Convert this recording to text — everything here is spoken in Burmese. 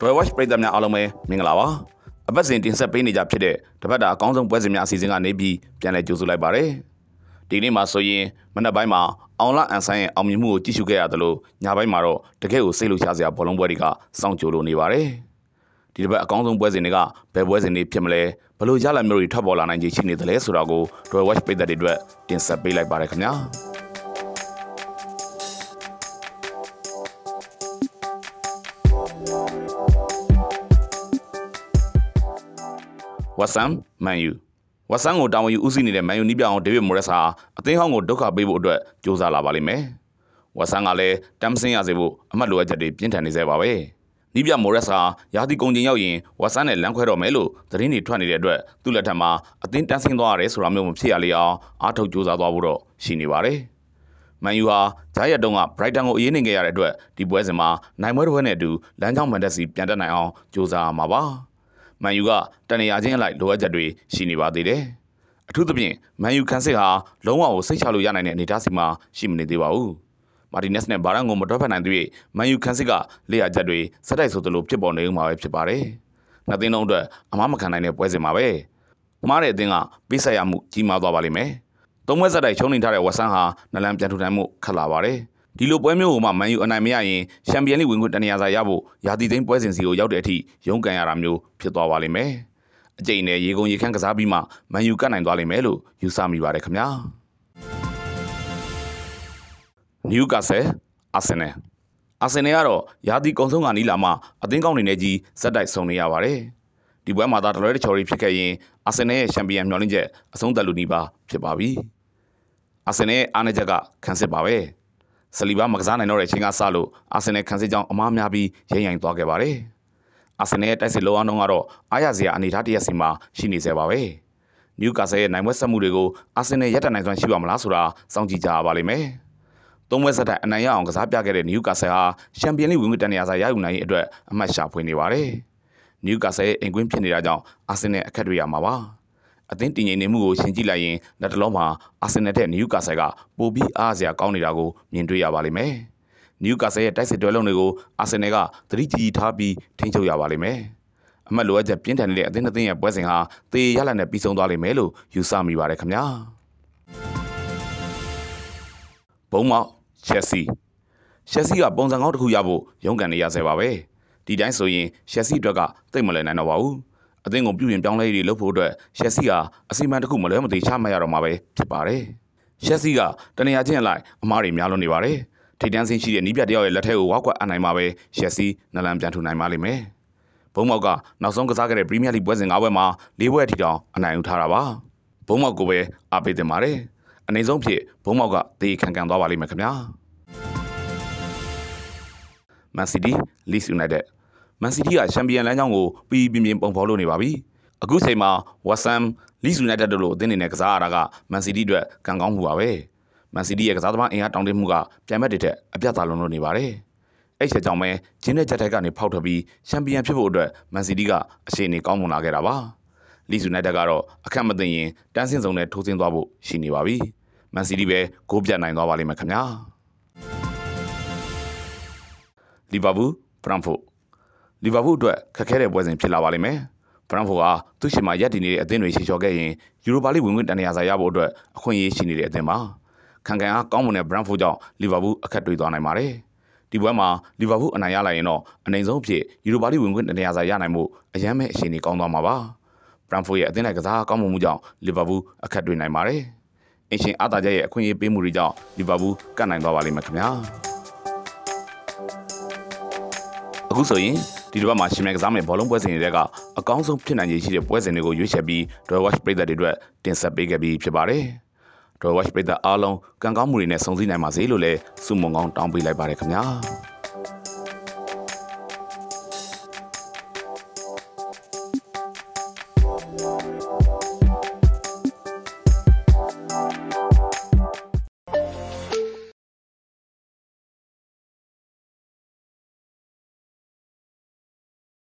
ဒွယ်ဝက်ပရိသတ်များအားလုံးပဲမင်္ဂလာပါအပတ်စဉ်တင်ဆက်ပေးနေကြဖြစ်တဲ့တပတ်တာအကောင်းဆုံးပွဲစဉ်များအစီအစဉ်ကနေပြီးပြန်လည်ကြိုဆိုလိုက်ပါတယ်ဒီနေ့မှာဆိုရင်မနက်ပိုင်းမှာအောင်လာအန်ဆိုင်ရဲ့အောင်မြင်မှုကိုကြည့်ရှုခဲ့ရသလိုညပိုင်းမှာတော့တကယ့်ကိုစိတ်လှုပ်ရှားစရာဘောလုံးပွဲတွေကစောင့်ကြိုလို့နေပါတယ်ဒီတစ်ပတ်အကောင်းဆုံးပွဲစဉ်တွေကဘယ်ပွဲစဉ်တွေဖြစ်မလဲဘယ်လိုရလဒ်မျိုးတွေထွက်ပေါ်လာနိုင်ခြေရှိနေသလဲဆိုတာကို Royal Watch ပရိသတ်တွေအတွက်တင်ဆက်ပေးလိုက်ပါတယ်ခင်ဗျာ ဝတ်ဆမ်မန်ယူဝတ်ဆမ်ကိုတာဝန်ယူဦးစီးနေတဲ့မန်ယူနီးပြအောင်ဒေးဗစ်မိုရက်စ်ဟာအသင်းဟောင်းကိုဒုက္ခပေးဖို့အတွက်ကြိုးစားလာပါလိမ့်မယ်။ဝတ်ဆမ်ကလည်းတမ်ဆင်းရစေဖို့အမှတ်လိုအပ်ချက်တွေပြင်းထန်နေစေပါပဲ။နီးပြမိုရက်စ်ဟာရာသီကုန်ချိန်ရောက်ရင်ဝတ်ဆမ်နဲ့လမ်းခွဲတော့မယ်လို့သတင်းတွေထွက်နေတဲ့အတွက်သူ့လက်ထက်မှာအသင်းတန်းဆင်းသွားရတယ်ဆိုတာမျိုးမဖြစ်ရလေအောင်အားထုတ်ကြိုးစားသွားဖို့တော့ရှိနေပါတယ်။မန်ယူဟာဂျာရက်တုံးကဘရိုက်တန်ကိုအေးနေခဲ့ရတဲ့အတွက်ဒီပွဲစဉ်မှာနိုင်ပွဲတစ်ပွဲနဲ့အတူလမ်းကြောင်းမန်တက်စီပြန်တက်နိုင်အောင်ကြိုးစားရမှာပါ။ မန်ယူကတန်ရာချင်းအလိုက်လိုအပ်ချက်တွေရှိနေပါသေးတယ်။အထူးသဖြင့်မန်ယူခန်းစစ်ဟာလုံးဝကိုစိတ်ချလို့ရနိုင်တဲ့အနေအထားစီမှာရှိမနေသေးပါဘူး။မာတီနက်စ်နဲ့ဘာရန်ကိုမတော်ဖက်နိုင်သေး၍မန်ယူခန်းစစ်ကလက်ရချက်တွေစက်တိုက်ဆိုသလိုဖြစ်ပေါ်နေဦးမှာပဲဖြစ်ပါတယ်။နှစ်သင်းလုံးအတွက်အမားမခံနိုင်တဲ့ပွဲစဉ်မှာပဲ။မှားတဲ့အသင်းကပေးဆက်ရမှုကြီးမားသွားပါလိမ့်မယ်။သုံးပွဲဆက်တိုက်ချုံနေထားတဲ့ဝက်ဆန်ဟာနလန်ပြန်ထူနိုင်မှုခက်လာပါတယ်။ ဒီလိုပွဲမျိုးကိုမှမန်ယူအနိုင်မရရင်ချန်ပီယံလိဝင်ခွင့်တနေရာစာရဖို့ရာသီသိမ်းပွဲစဉ်စီကိုရောက်တဲ့အထိရုန်းကန်ရတာမျိုးဖြစ်သွားပါလိမ့်မယ်။အကြိမ်နဲ့ရေကုန်ရေခန့်ကစားပြီးမှမန်ယူကတ်နိုင်သွားလိမ့်မယ်လို့ယူဆမိပါတယ်ခင်ဗျာ။နယူကာဆယ်အာဆင်နယ်အာဆင်နယ်ကတော့ရာသီကုံဆုံးကနီးလာမှအသင်းကောင်းနေနေကြီးဇက်တိုက်ဆုံနေရပါတယ်။ဒီပွဲမှာသာတလွဲတချော်ရီဖြစ်ခဲ့ရင်အာဆင်နယ်ရဲ့ချန်ပီယံမျှော်လင့်ချက်အဆုံးသတ်လူနီးပါဖြစ်ပါပြီ။အာဆင်နယ်အားနည်းချက်ကခံစစ်ပါပဲ။ ဆလီဘာမကစားနိုင်တော့တဲ့အချိန်ကစလို့အာဆင်နယ်ခံစစ်ကြောင်းအမားများပြီးရိမ့်ရိုင်သွားခဲ့ပါတယ်။အာဆင်နယ်ရဲ့တိုက်စစ်လောအောင်တော့ကတော့အားရစရာအနေအထားတစ်ရက်စီမှာရှိနေစေပါပဲ။နယူကာဆယ်ရဲ့နိုင်ပွဲဆက်မှုတွေကိုအာဆင်နယ်ရပ်တန့်နိုင်စွမ်းရှိပါမလားဆိုတာစောင့်ကြည့်ကြရပါလိမ့်မယ်။သုံးပွဲဆက်တိုက်အနိုင်ရအောင်ကစားပြခဲ့တဲ့နယူကာဆယ်ဟာချန်ပီယံလိဝင်ခွင့်တန်ရာစာရယူနိုင်ရေးအတွက်အမှတ်ရှာဖွေနေပါတယ်။နယူကာဆယ်ရဲ့အိမ်ကွင်းဖြစ်နေတာကြောင့်အာဆင်နယ်အခက်တွေ့ရမှာပါ။ အသင်းတည်ငြိမ်နေမှုကိုရှင်းကြည့်လိုက်ရင်လက်တလုံးမှာအာဆင်နယ်တဲ့နယူကာဆယ်ကပိုပြီးအားစရာကောင်းနေတာကိုမြင်တွေ့ရပါလိမ့်မယ်။နယူကာဆယ်ရဲ့တိုက်စစ်တွဲလုံးတွေကိုအာဆင်နယ်ကသတိကြီးထားပြီးထိန်းချုပ်ရပါလိမ့်မယ်။အမှတ်လိုအပ်ချက်ပြင်းထန်နေတဲ့အသင်းတစ်သင်းရဲ့ပွဲစဉ်ဟာသေရလနဲ့ပြီးဆုံးသွားလိမ့်မယ်လို့ယူဆမိပါတယ်ခင်ဗျာ။ဘုံမောက်ချက်စီချက်စီကပုံစံကောင်းတစ်ခုရဖို့ရုန်းကန်နေရဆဲပါပဲ။ဒီတိုင်းဆိုရင်ချက်စီအတွက်ကသိမ့်မလဲနိုင်တော့ပါဘူး။ အသင်းကိုပြုပြင်ပြောင်းလဲရေးလုပ်ဖို့အတွက်ချက်စီကအစီအမံတစ်ခုမလွဲမသွေချမှတ်ရတော့မှာပဲဖြစ်ပါတယ်။ချက်စီကတနေရာချင်းအလိုက်အမားတွေများလွန်နေပါတယ်။ထိတ်တန်းစင်းရှိတဲ့နီးပြတယောက်ရဲ့လက်ထဲကိုဝါကွက်အနိုင်မှာပဲချက်စီနလန်ပြန်ထူနိုင်ပါလိမ့်မယ်။ဘုံမောက်ကနောက်ဆုံးကစားခဲ့တဲ့ပရီးမီးယားလိပွဲစဉ်၅ပွဲမှာ၄ပွဲအထိတောင်အနိုင်ယူထားတာပါ။ဘုံမောက်ကိုပဲအားပေးတင်ပါတယ်။အနေဆုံးဖြစ်ဘုံမောက်ကတေးခံကန်သွားပါလိမ့်မယ်ခင်ဗျာ။ Man City Leeds United Man City ကချန်ပီယံလမ်းကြောင်းကိုပြီးပြင်းပြင်းပုံဖော်လို့နေပါပြီ။အခုချိန်မှာ West Ham Leeds United တို့လိုအသင်းတွေနဲ့ကစားရတာက Man City အတွက်ကံကောင်းမှုပါပဲ။ Man City ရဲ့ကစားသမားအင်အားတောင်းတမှုကပြိုင်ဘက်တွေထက်အပြတ်သားလုံးလို့နေပါတယ်။အဲ့ချက်ကြောင့်ပဲဂျင်းတဲ့ချက်တိုက်ကနေဖောက်ထွက်ပြီးချန်ပီယံဖြစ်ဖို့အတွက် Man City ကအရှိန်နေကောင်းမွန်လာခဲ့တာပါ။ Leeds United ကတော့အခက်မသိရင်တန်းစင်းစုံနဲ့ထိုးဆင်းသွားဖို့ရှိနေပါပြီ။ Man City ပဲဂိုးပြတ်နိုင်သွားပါလိမ့်မယ်ခင်ဗျာ။လီဗာပူးဖရန့်ဖို့ လီဗာပူးအတွက်ခက်ခဲတဲ့ပွဲစဉ်ဖြစ်လာပါလိမ့်မယ်။ဖရန့်ဖို့ကသူ့ရှင်မှာရက်တည်နေတဲ့အသင်းတွေရှေ့ချော်ခဲ့ရင်ယူရိုပါလိဝင်ခွင့်တန်ရာစာရဖို့အတွက်အခွင့်အရေးရှိနေတဲ့အသင်းပါ။ခံကန်အားကောင်းမွန်တဲ့ဘရန့်ဖို့ကြောင့်လီဗာပူးအခက်တွေ့သွားနိုင်ပါတယ်။ဒီပွဲမှာလီဗာပူးအနိုင်ရလိုက်ရင်တော့အနိုင်ဆုံးဖြစ်ယူရိုပါလိဝင်ခွင့်တန်ရာစာရနိုင်မှုအယမ်းမဲ့အခြေအနေကောင်းသွားမှာပါ။ဘရန့်ဖို့ရဲ့အသင်းလိုက်ကစားကောင်းမှုကြောင့်လီဗာပူးအခက်တွေ့နိုင်ပါတယ်။အင်ရှင်အားသာချက်ရဲ့အခွင့်အရေးပေးမှုတွေကြောင့်လီဗာပူးကတ်နိုင်သွားပါလိမ့်မယ်ခင်ဗျာ။အခုဆိုရင် ဒီတစ်ပတ်မှာရှင်မြန်ကစားမယ့်ဘောလုံးပွဲစဉ်တွေကအကောင်းဆုံးဖြစ်နိုင်ခြေရှိတဲ့ပွဲစဉ်တွေကိုရွေးချယ်ပြီး Royal Watch ပရိသတ်တွေအတွက်တင်ဆက်ပေးခဲ့ပြီးဖြစ်ပါတယ်။ Royal Watch ပရိသတ်အားလုံးကံကောင်းမှုတွေနဲ့ဆုံစည်းနိုင်ပါစေလို့လည်းဆုမွန်ကောင်းတောင်းပေးလိုက်ပါတယ်ခင်ဗျာ။